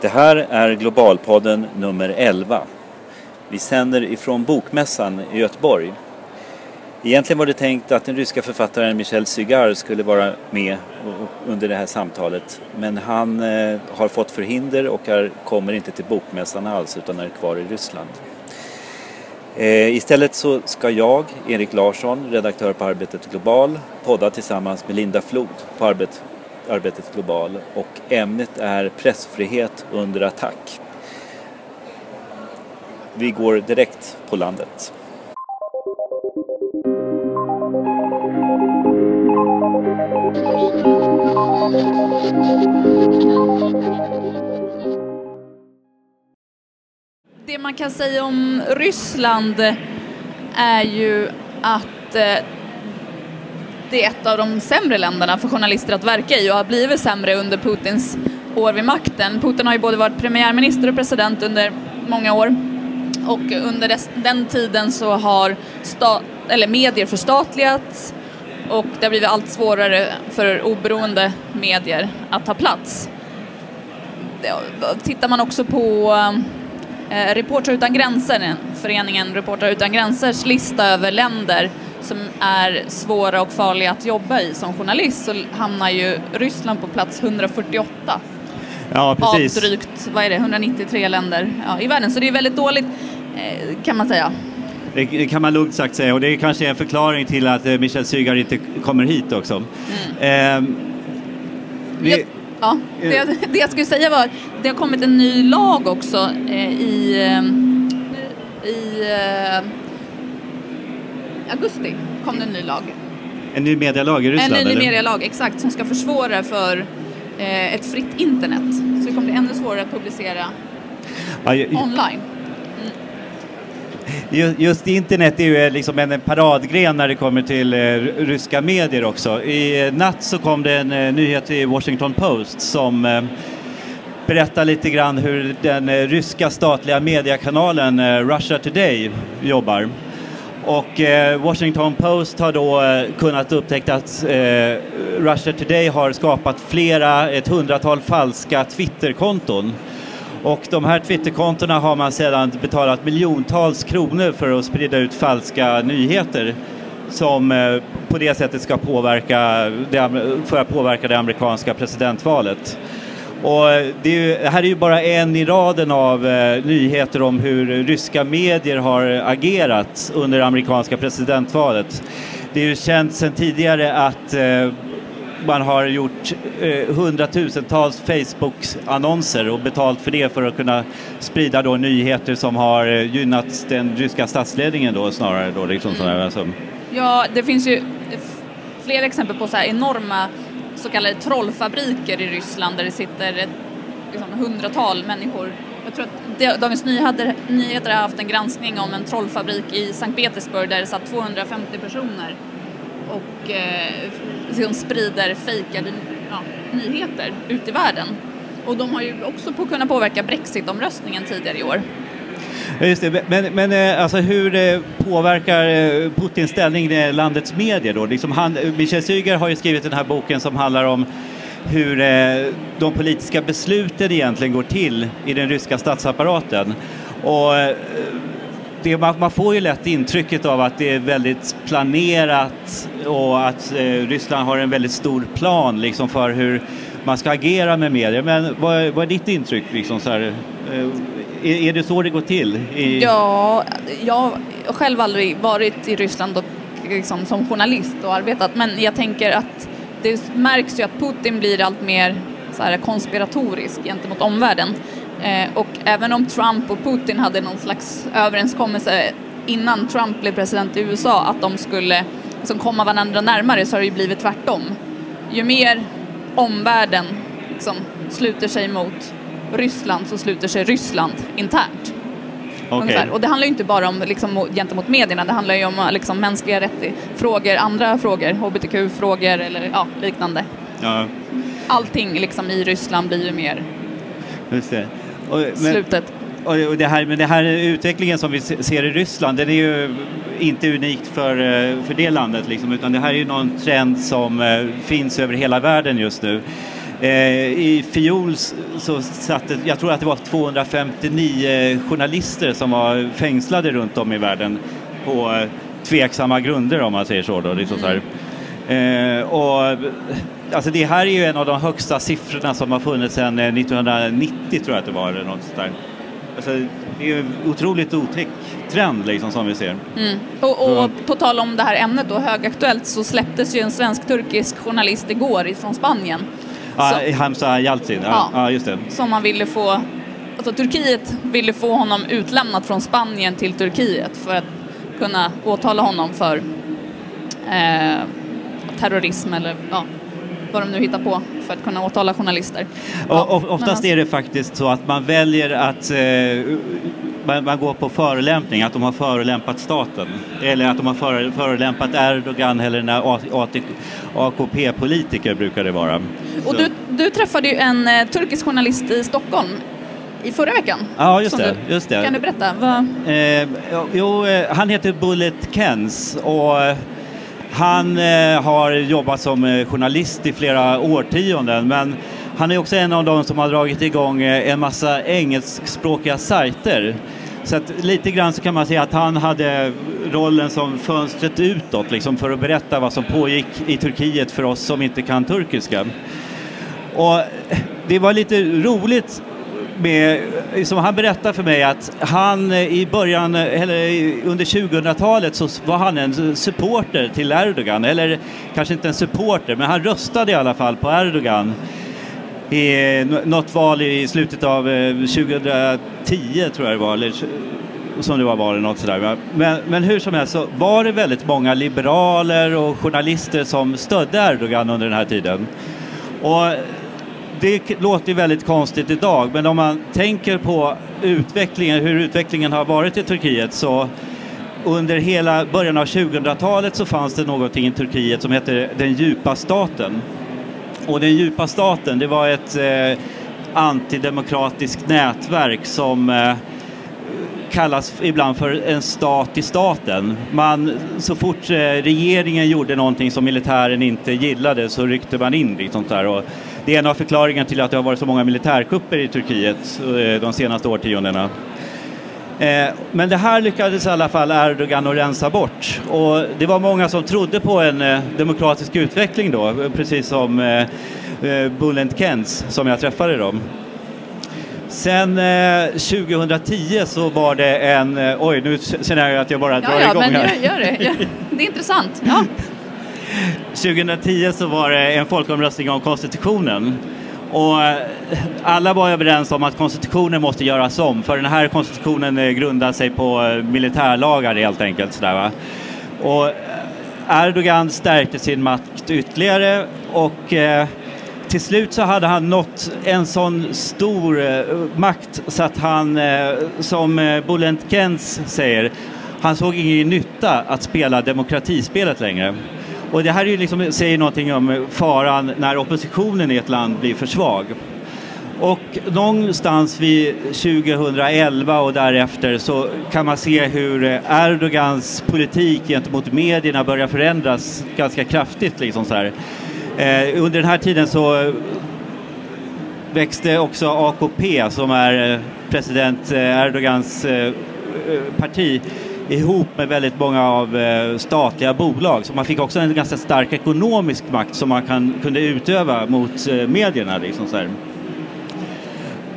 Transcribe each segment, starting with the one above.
Det här är Globalpodden nummer 11. Vi sänder ifrån Bokmässan i Göteborg. Egentligen var det tänkt att den ryska författaren Michel Sygar skulle vara med under det här samtalet. Men han eh, har fått förhinder och kommer inte till Bokmässan alls utan är kvar i Ryssland. Eh, istället så ska jag, Erik Larsson, redaktör på Arbetet Global, podda tillsammans med Linda Flod på Arbet, Arbetet Global och ämnet är pressfrihet under attack. Vi går direkt på landet. Det man kan säga om Ryssland är ju att eh, det är ett av de sämre länderna för journalister att verka i och har blivit sämre under Putins år vid makten. Putin har ju både varit premiärminister och president under många år och under den tiden så har stat, eller medier förstatligats och det har blivit allt svårare för oberoende medier att ta plats. Tittar man också på eh, Reportrar utan gränser, föreningen Reportrar utan gränsers lista över länder som är svåra och farliga att jobba i som journalist så hamnar ju Ryssland på plats 148 ja, precis. av drygt, vad är det, 193 länder ja, i världen. Så det är väldigt dåligt eh, kan man säga. Det kan man lugnt sagt säga och det är kanske en förklaring till att eh, Michel Sygar inte kommer hit också. Mm. Eh, vi, ja, det, det, jag skulle säga var att det har kommit en ny lag också eh, i, eh, i eh, augusti kom det en ny lag. En ny medialag i Ryssland? En ny eller? medialag, exakt, som ska försvåra för eh, ett fritt internet. Så det kommer bli ännu svårare att publicera ja, jag, online. Mm. Just internet är ju liksom en paradgren när det kommer till eh, ryska medier också. I eh, natt så kom det en eh, nyhet i Washington Post som eh, berättar lite grann hur den eh, ryska statliga mediekanalen eh, Russia Today jobbar. Och eh, Washington Post har då eh, kunnat upptäcka att eh, Russia Today har skapat flera, ett hundratal falska Twitterkonton. Och de här Twitterkontona har man sedan betalat miljontals kronor för att sprida ut falska nyheter som eh, på det sättet ska påverka det, för att påverka det amerikanska presidentvalet. Och eh, det, ju, det, här är ju bara en i raden av eh, nyheter om hur ryska medier har agerat under det amerikanska presidentvalet. Det är ju känt sedan tidigare att eh, man har gjort eh, hundratusentals Facebook-annonser och betalt för det för att kunna sprida då nyheter som har eh, gynnat den ryska statsledningen då snarare då liksom sådär, alltså. Ja, det finns ju flera exempel på så här enorma så kallade trollfabriker i Ryssland där det sitter ett liksom, hundratal människor. Jag tror att Dagens Nyheter, Nyheter har haft en granskning om en trollfabrik i Sankt Petersburg där det satt 250 personer och eh, liksom sprider fejkade ja, nyheter ut i världen. Och de har ju också på kunnat påverka Brexit-omröstningen tidigare i år. Just det, men, men eh, alltså hur eh, påverkar eh, Putins ställning landets medier då? Liksom han, Michel Syger har ju skrivit den här boken som handlar om hur de politiska besluten egentligen går till i den ryska statsapparaten. Och det, man, får ju lätt intrycket av att det är väldigt planerat och att Ryssland har en väldigt stor plan liksom för hur man ska agera med medier. Men vad, vad är ditt intryck? Liksom, så här, är, är det så det går till? I... Ja, jag har själv aldrig varit i Ryssland och, liksom, som journalist och arbetat men jag tänker att det märks ju att Putin blir allt mer så här, konspiratorisk gentemot omvärlden. Eh, och även om Trump och Putin hade någon slags överenskommelse innan Trump blev president i USA att de skulle liksom, komma varandra närmare så har det ju blivit tvärtom. Ju mer omvärlden liksom, sluter sig mot Ryssland så sluter sig Ryssland internt. Okay. Och det handlar ju inte bara om liksom, gentemot medierna, det handlar ju om liksom, mänskliga rättigheter, andra frågor, hbtq-frågor eller ja, liknande. Ja. Allting liksom, i Ryssland blir ju mer Just det. Och, men, slutet. Och det här, men den här utvecklingen som vi ser i Ryssland, den är ju inte unikt för, för det landet, liksom, utan det här är ju någon trend som finns över hela världen just nu. Eh, I fjol så satt det, jag tror att det var 259 journalister som var fängslade runt om i världen på eh, tveksamma grunder om man säger så. Då, liksom så här. Eh, och, alltså det här är ju en av de högsta siffrorna som har funnits sedan 1990 tror jag att det var. Eller något sådär. Alltså, det är en otroligt otäck trend liksom, som vi ser. Mm. Och, och på tal om det här ämnet då, högaktuellt, så släpptes ju en svensk-turkisk journalist igår från Spanien. Ja, Hamza Yalcin, ja, ja. just det. Som man ville få, alltså Turkiet ville få honom utlämnat från Spanien till Turkiet för att kunna åtala honom för eh, terrorism eller ja, vad de nu hittar på för att kunna åtala journalister. Ja, och, oftast alltså... är det faktiskt så att man väljer att eh, man, man, går på förolämpning, att de har förolämpat staten. Eller att de har före, förolämpat Erdogan eller när AKP-politiker brukar det vara. Och du, du, träffade ju en eh, turkisk journalist i Stockholm i förra veckan. Ja, just det. Just det. Kan du berätta? Vad... Eh, jo, eh, han heter Bullet Kens och eh, han eh, har jobbat som eh, journalist i flera årtionden men han är också en av de som har dragit igång en massa engelskspråkiga sajter. Så att lite grann så kan man säga att han hade rollen som fönstret utåt liksom, för att berätta vad som pågick i Turkiet för oss som inte kan turkiska. Och det var lite roligt med, som han berättade för mig att han i början, eller under 2000-talet så var han en supporter till Erdogan, eller kanske inte en supporter, men han röstade i alla fall på Erdogan i eh, något val i slutet av eh, 2010 tror jag det var, eller som det var var det något sådär. Men, men hur som helst så var det väldigt många liberaler och journalister som stödde Erdogan under den här tiden. Och det låter ju väldigt konstigt idag, men om man tänker på utvecklingen, hur utvecklingen har varit i Turkiet så under hela början av 2000-talet så fanns det någonting i Turkiet som hette den djupa staten. Och den djupa staten, det var ett eh, antidemokratiskt nätverk som eh, kallas ibland för en stat i staten. Man, så fort eh, regeringen gjorde någonting som militären inte gillade så ryckte man in. Liksom där. Och det är en av förklaringarna till att det har varit så många militärkupper i Turkiet eh, de senaste årtiondena. Eh, men det här lyckades i alla fall Erdogan att rensa bort. Och det var många som trodde på en eh, demokratisk utveckling då, precis som Bulent Kens som jag träffade dem. Sen eh, 2010 så var det en, eh, oj nu känner jag att jag bara drar ja, ja, igång men här. Gör, gör det, gör. det är intressant. Ja. 2010 så var det en folkomröstning om konstitutionen. Och eh, alla var överens om att konstitutionen måste göras om för den här konstitutionen eh, grundar sig på eh, militärlagar helt enkelt. Sådär, va? Och Erdogan stärkte sin makt ytterligare och eh, till slut så hade han nått en sån stor eh, makt så att han, eh, som eh, Bulent Kens säger, han såg ingen nytta att spela demokratispelet längre. Och det här är ju liksom, säger någonting om faran när oppositionen i ett land blir för svag. Och någonstans vid 2011 och därefter så kan man se hur Erdogans politik gentemot medierna börjar förändras ganska kraftigt. Liksom så här. Eh, under den här tiden så växte också AKP som är president president eh, Erdogans eh, eh, parti ihop med väldigt många av statliga bolag. Så man fick också en ganska stark ekonomisk makt som man kan, kunde utöva mot medierna. Liksom så här.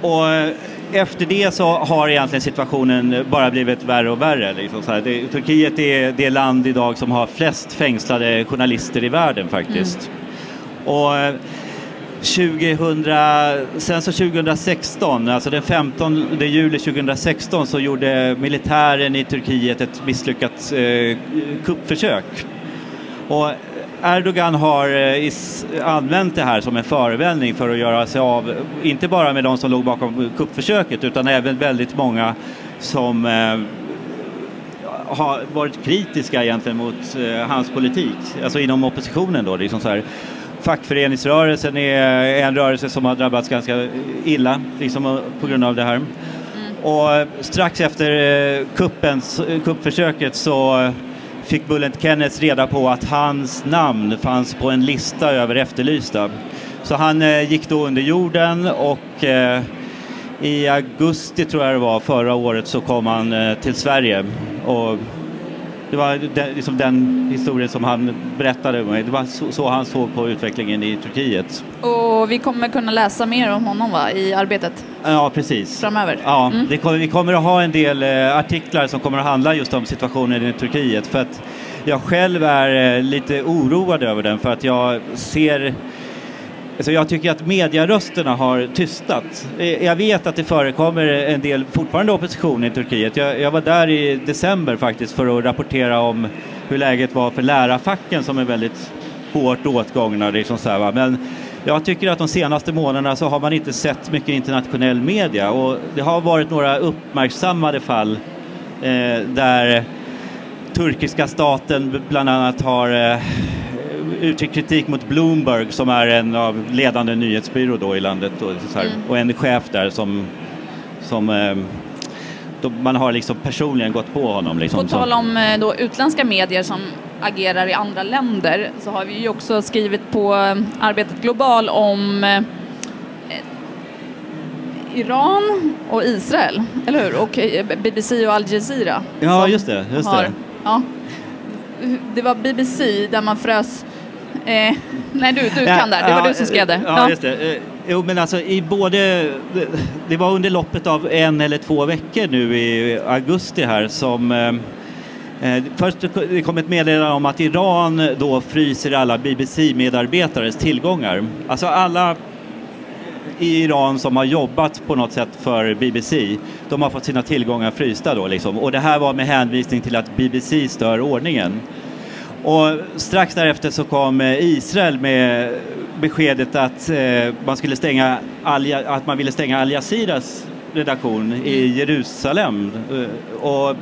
Och efter det så har egentligen situationen bara blivit värre och värre. Liksom. Det, Turkiet är det land idag som har flest fängslade journalister i världen faktiskt. Mm. Och 2000, sen så 2016, alltså den 15 juli 2016 så gjorde militären i Turkiet ett misslyckat eh, kuppförsök. Och Erdogan har eh, använt det här som en förevändning för att göra sig av, inte bara med de som låg bakom kuppförsöket utan även väldigt många som eh, har varit kritiska egentligen mot eh, hans politik, alltså inom oppositionen då. Liksom så här fackföreningsrörelsen är en rörelse som har drabbats ganska illa liksom, på grund av det här. Mm. Och strax efter eh, kuppens, kuppförsöket så fick Bulent Kenneth reda på att hans namn fanns på en lista över efterlysta. Så han eh, gick då under jorden och eh, i augusti tror jag det var förra året så kom han eh, till Sverige. Och det var den, liksom den historien som han berättade. Det var så, så, han såg på utvecklingen i Turkiet. Och vi kommer kunna läsa mer om honom va, i arbetet? Ja, precis. Framöver? Ja, mm. kommer, vi kommer att ha en del eh, artiklar som kommer att handla just om situationen i Turkiet. För att jag själv är eh, lite oroad över den för att jag ser Alltså jag tycker att mediarösterna har tystat. Eh, jag vet att det förekommer en del fortfarande opposition i Turkiet. Jag, jag, var där i december faktiskt för att rapportera om hur läget var för lärarfacken som är väldigt hårt åtgångna. Liksom så här, Men jag tycker att de senaste månaderna så har man inte sett mycket internationell media och det har varit några uppmärksammade fall eh, där turkiska staten bland annat har eh, uttryckt kritik mot Bloomberg som är en av ledande nyhetsbyrå då i landet och, här, mm. och en chef där som, som eh, man har liksom personligen gått på honom. Liksom, på tal om eh, då, utländska medier som agerar i andra länder så har vi ju också skrivit på eh, Arbetet Global om eh, Iran och Israel, eller hur? Och BBC och Al Jazeera. Ja, just det. Just har, det. Ja, det var BBC där man frös Eh, nej, du, du kan där. Det var ja, du som skrev det. Ja, just det. Eh, jo, men alltså i både... Det var under loppet av en eller två veckor nu i augusti här som eh, eh Först det kom ett meddelande om att Iran då fryser alla BBC-medarbetares tillgångar. Alltså alla i Iran som har jobbat på något sätt för BBC, de har fått sina tillgångar frysta då liksom. Och det här var med hänvisning till att BBC stör ordningen. Och strax därefter så kom eh, Israel med beskedet att, eh, man, skulle stänga Al, att man ville stänga Al Jazeeras redaktion i. Jerusalem. Eh, och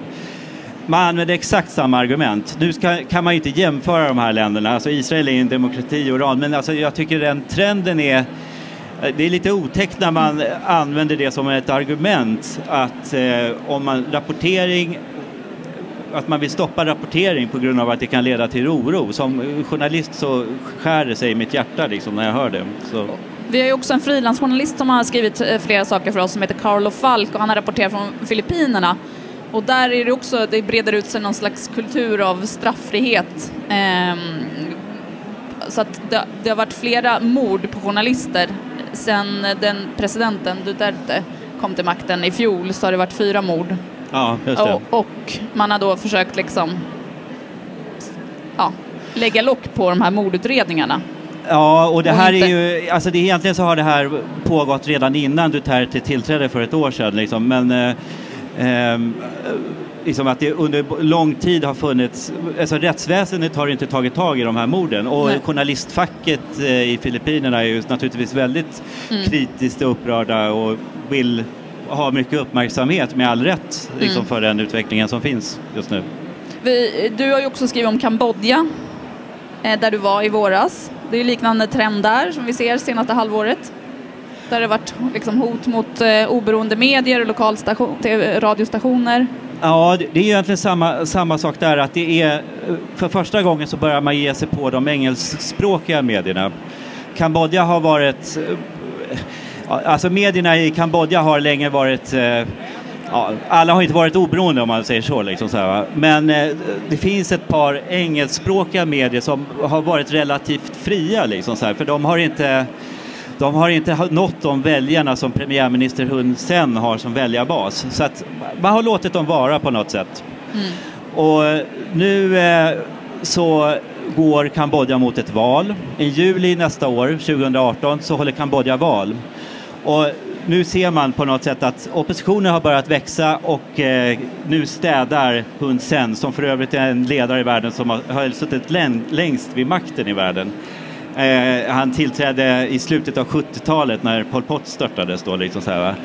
man använde exakt samma argument. Nu ska, kan man ju inte jämföra de här länderna. Alltså Israel är en demokrati och Iran, men alltså jag tycker den trenden är det är lite otäckt när man använder det som ett argument att eh, om man rapportering att man vill stoppa rapportering på grund av att det kan leda till oro. Som journalist så skär det sig i mitt hjärta liksom när jag hör det. Så. Vi har ju också en frilansjournalist som har skrivit eh, flera saker för oss som heter Carlo Falk och han har rapporterat från Filippinerna. Och där är det också, det breder ut sig någon slags kultur av strafffrihet. Ehm, så att det, det har varit flera mord på journalister sen den presidenten Duterte kom till makten i fjol så har det varit fyra mord Ja, just det. Och, och man har då försökt liksom ja, lägga lock på de här mordutredningarna. Ja, och det och här inte... är ju, alltså det, egentligen så har det här pågått redan innan Duterte tillträdde för ett år sedan liksom, men eh, eh, liksom att det under lång tid har funnits, alltså rättsväsendet har inte tagit tag i de här morden och Nej. journalistfacket eh, i Filippinerna är ju naturligtvis väldigt mm. kritiskt upprörda och vill har mycket uppmärksamhet med all rätt liksom, mm. för den utvecklingen som finns just nu. Vi, du har ju också skrivit om Kambodja eh, där du var i våras. Det är liknande trend där som vi ser senaste halvåret. Där det varit liksom, hot mot eh, oberoende medier och lokalstation, radiostationer. Ja, det är egentligen samma, samma sak där att det är för första gången så börjar man ge sig på de engelskspråkiga medierna. Kambodja har varit Alltså medierna i Kambodja har länge varit eh, ja, alla har inte varit oberoende om man säger så. Liksom, så här, Men eh, det finns ett par engelskspråkiga medier som har varit relativt fria. Liksom, så här, för de har inte de har inte nått de väljarna som premiärminister Hun Sen har som väljarbas. Så att man har låtit dem vara på något sätt. Mm. Och nu eh, så går Kambodja mot ett val. I juli nästa år, 2018, så håller Kambodja val. Och nu ser man på något sätt att oppositionen har börjat växa och eh, nu städar Hun Sen, som för övrigt är en ledare i världen som har, har suttit längst vid makten i världen. Eh, han tillträdde i slutet av 70-talet när Pol Pot störtades. Då, liksom så här,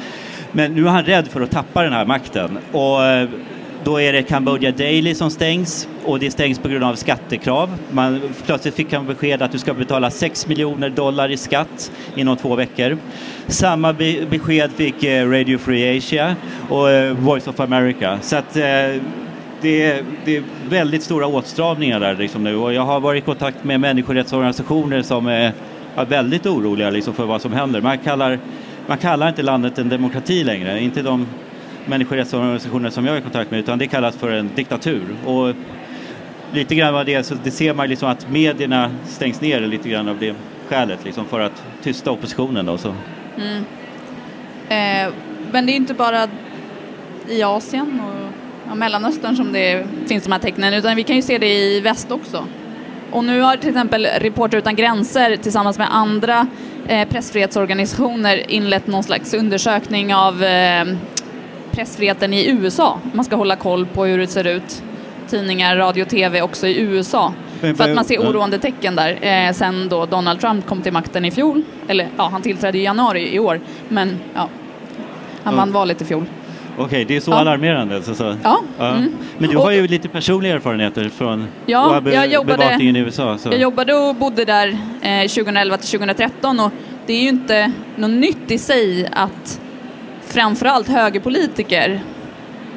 Men nu är han rädd för att tappa den här makten. Och, eh, då är det Cambodia Daily som stängs och det stängs på grund av skattekrav. Man, plötsligt fick han besked att du ska betala 6 miljoner dollar i skatt inom två veckor. Samma be besked fick eh, Radio Free Asia och eh, Voice of America. Så att, eh, det, är, det är väldigt stora åtstramningar där liksom nu och jag har varit i kontakt med människorättsorganisationer som är är väldigt oroliga liksom, för vad som händer. Man kallar, man kallar inte landet en demokrati längre, inte de människorättsorganisationer som jag är i kontakt med, utan det kallas för en diktatur. Och lite grann av det, så det ser man liksom att medierna stängs ner lite grann av det skälet, liksom, för att tysta oppositionen. Då, så. Mm. Eh, men det är inte bara i Asien och ja, Mellanöstern som det finns de här tecknen, utan vi kan ju se det i väst också. Och nu har till exempel Reporter utan gränser tillsammans med andra eh, pressfrihetsorganisationer inlett någon slags undersökning av eh, pressfriheten i USA. Man ska hålla koll på hur det ser ut. Tidningar, radio, tv också i USA. För att man ser oroande tecken där eh, sen då Donald Trump kom till makten i fjol. Eller ja, han tillträdde i januari i år. Men ja, han vann valet i fjol. Okej, okay, det är så Ja. alarmerande. Så, så. Ja. Mm. Men du Och- har ju lite personliga erfarenheter från Ja, be- jag jobbade- bevakningen i USA. Så. Jag jobbade och bodde där eh, 2011 till 2013 och det är ju inte något nytt i sig att framförallt högerpolitiker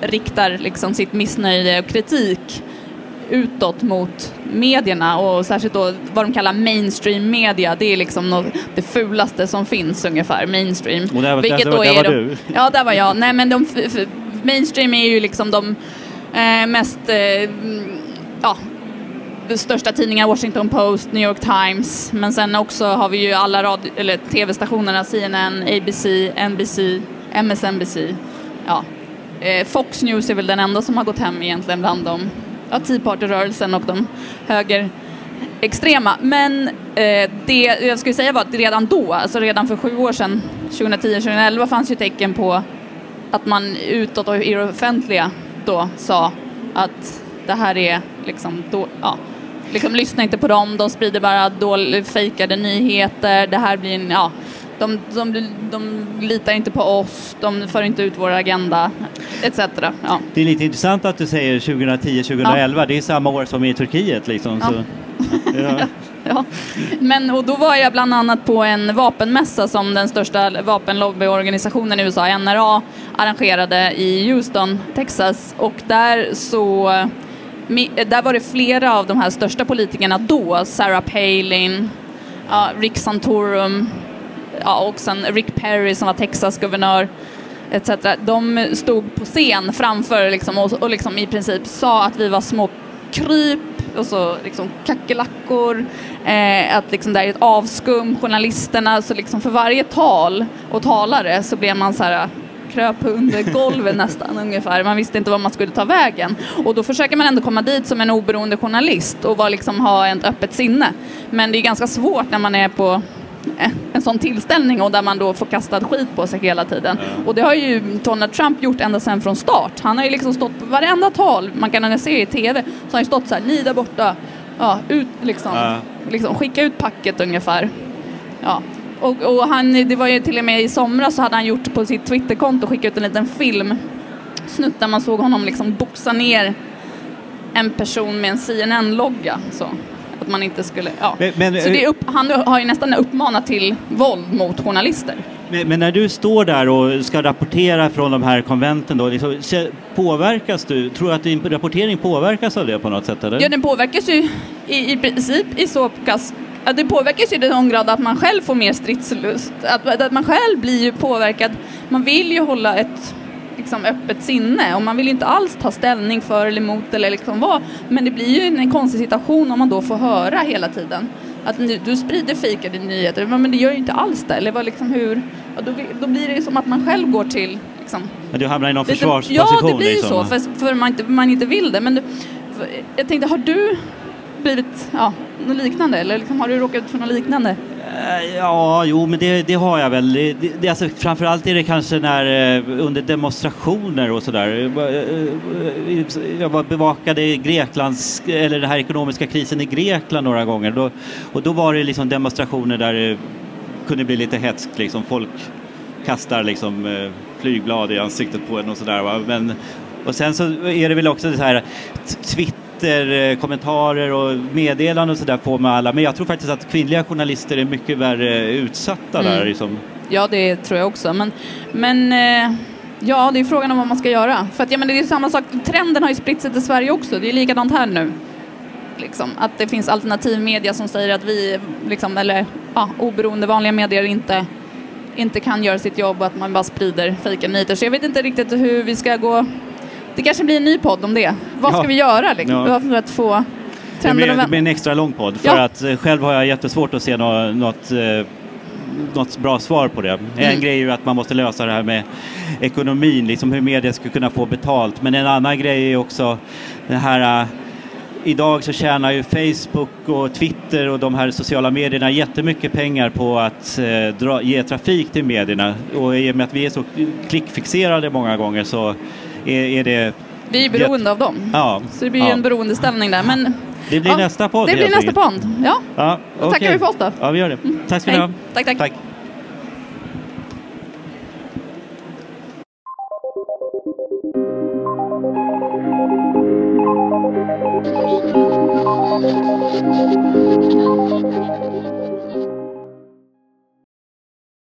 riktar liksom sitt missnöje och kritik utåt mot medierna och särskilt då vad de kallar mainstream media. Det är liksom något, det fulaste som finns ungefär, mainstream. Och där, Vilket där, då där är var de- du. Ja, där var jag. Nej, men de, mainstream är ju liksom de eh, mest, eh, mm, ja, största tidningarna, Washington Post, New York Times, men sen också har vi ju alla radio, eller tv-stationerna, CNN, ABC, NBC, MSNBC. Ja. Eh, Fox News är väl den enda som har gått hem egentligen bland de, ja, Tea Party-rörelsen och de högerextrema. Men eh, det jag skulle säga var att redan då, alltså redan för sju år sedan, 2010-2011 fanns ju tecken på att man utåt och i det offentliga då sa att det här är liksom, då, ja, liksom lyssna inte på dem, de sprider bara dåliga, fejkade nyheter, det här blir en, ja, de, de, de litar inte på oss, de för inte ut vår agenda, etc. Ja. Det är lite intressant att du säger 2010-2011. Det är samma år som i Turkiet. Liksom, Ja. så. Ja. Ja. Men och då var jag bland annat på en vapenmässa som den största vapenlobbyorganisationen i USA, NRA, arrangerade i Houston, Texas. Och där så där var det flera av de här största politikerna då, Sarah Palin, ja, Rick Santorum ja, och sen Rick Perry som var Texas guvernör etc. De stod på scen framför liksom, och, och liksom i princip sa att vi var små kryp och så liksom kackerlackor, eh, att liksom det här är ett avskum, journalisterna, så liksom för varje tal och talare så blev man så här kröp under golvet nästan ungefär. Man visste inte var man skulle ta vägen. Och då försöker man ändå komma dit som en oberoende journalist och vara liksom, ha ett öppet sinne. Men det är ganska svårt när man är på en sån tillställning och där man då får kastad skit på sig hela tiden. Och det har ju Donald Trump gjort ända sedan från start. Han har ju liksom stått på varenda tal man kan se i TV så har han stått så här, ni där borta, ja, ut liksom, Ja. liksom skicka ut packet ungefär. Ja. Och, och han, det var ju till och med i somras så hade han gjort på sitt Twitterkonto skickat ut en liten film snutt där man såg honom liksom boxa ner en person med en CNN-logga. Så man inte skulle, ja. Men- men- så det upp, han har ju nästan uppmanat till våld mot journalister. Men, men när du står där och ska rapportera från de här konventen, då, liksom, påverkas du? Tror du att din rapportering påverkas av det på något sätt? Eller? Ja, den påverkas ju i, i princip i så pass Ja, det påverkas ju i den grad att man själv får mer stridslust. Att, att man själv blir ju påverkad. Man vill ju hålla ett liksom, öppet sinne och man vill ju inte alls ta ställning för eller emot eller liksom vad. Men det blir ju en konstig situation om man då får höra hela tiden att du sprider fejkade nyheter. Men det gör ju inte alls det. Eller vad liksom hur? Ja, då, då blir det ju som att man själv går till liksom, Ja, Du hamnar i någon Lite- försvarsposition? Ja, det blir ju liksom. så, för, för man, inte, man inte vill det. Men du, jag tänkte, har du blivit ja, något liknande? Eller liksom, har du råkat ut för något liknande? Eh, ja, jo, men det, det har jag väl. Det, det, alltså, framförallt är det kanske när eh, under demonstrationer och sådär. Jag eh, var, bevakade Greklands, eller den här ekonomiska krisen i Grekland några gånger. Då, och då var det liksom demonstrationer där det kunde bli lite hätskt. Liksom. Folk kastar liksom flygblad i ansiktet på en och sådär. Men, och sen så är det väl också så här Twitter Twitter-kommentarer och meddelanden och sådär får man alla. Men jag tror faktiskt att kvinnliga journalister är mycket värre utsatta där. Mm. Liksom. Ja, det tror jag också. Men, men eh, ja, det är frågan om vad man ska göra. För att, ja, men det är samma sak, trenden har ju spritt sig till Sverige också. Det är likadant här nu. liksom. Att det finns alternativ media som säger att vi, liksom, eller ja, oberoende vanliga medier inte, inte kan göra sitt jobb och att man bara sprider fejka nyheter. Så jag vet inte riktigt hur vi ska gå. Det kanske blir en ny podd om det. Vad ska Ja. vi göra liksom, Ja. för att få Det trenden blir, att det blir en extra lång podd för Ja. att eh, själv har jag jättesvårt att se nå- något, eh, något bra svar på det. En Mm. grej är ju att man måste lösa det här med ekonomin, liksom hur media ska kunna få betalt. Men en annan grej är också det här eh, Idag så tjänar ju Facebook och Twitter och de här sociala medierna jättemycket pengar på att eh, dra, ge trafik till medierna. Och i och med att vi är så klickfixerade många gånger så är, är det... Vi är beroende av dem. Ja, Så det blir ja. en beroendeställning där. Men Det blir ja, nästa podd det blir nästa podd. Ja, Ja, Då tackar vi för oss då. Ja, vi gör det. Tack ska ni ha. Tack, tack. Tack.